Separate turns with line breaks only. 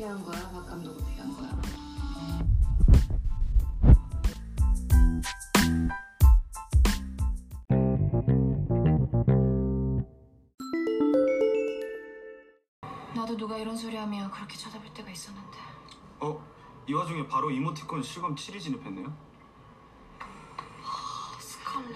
피한 거야? 박 감독을 피한 거야?
나도 누가 이런 소리 하면 그렇게 쳐다볼 때가 있었는데
어? 이 와중에 바로 이모티콘 실검 7위 진입했네요?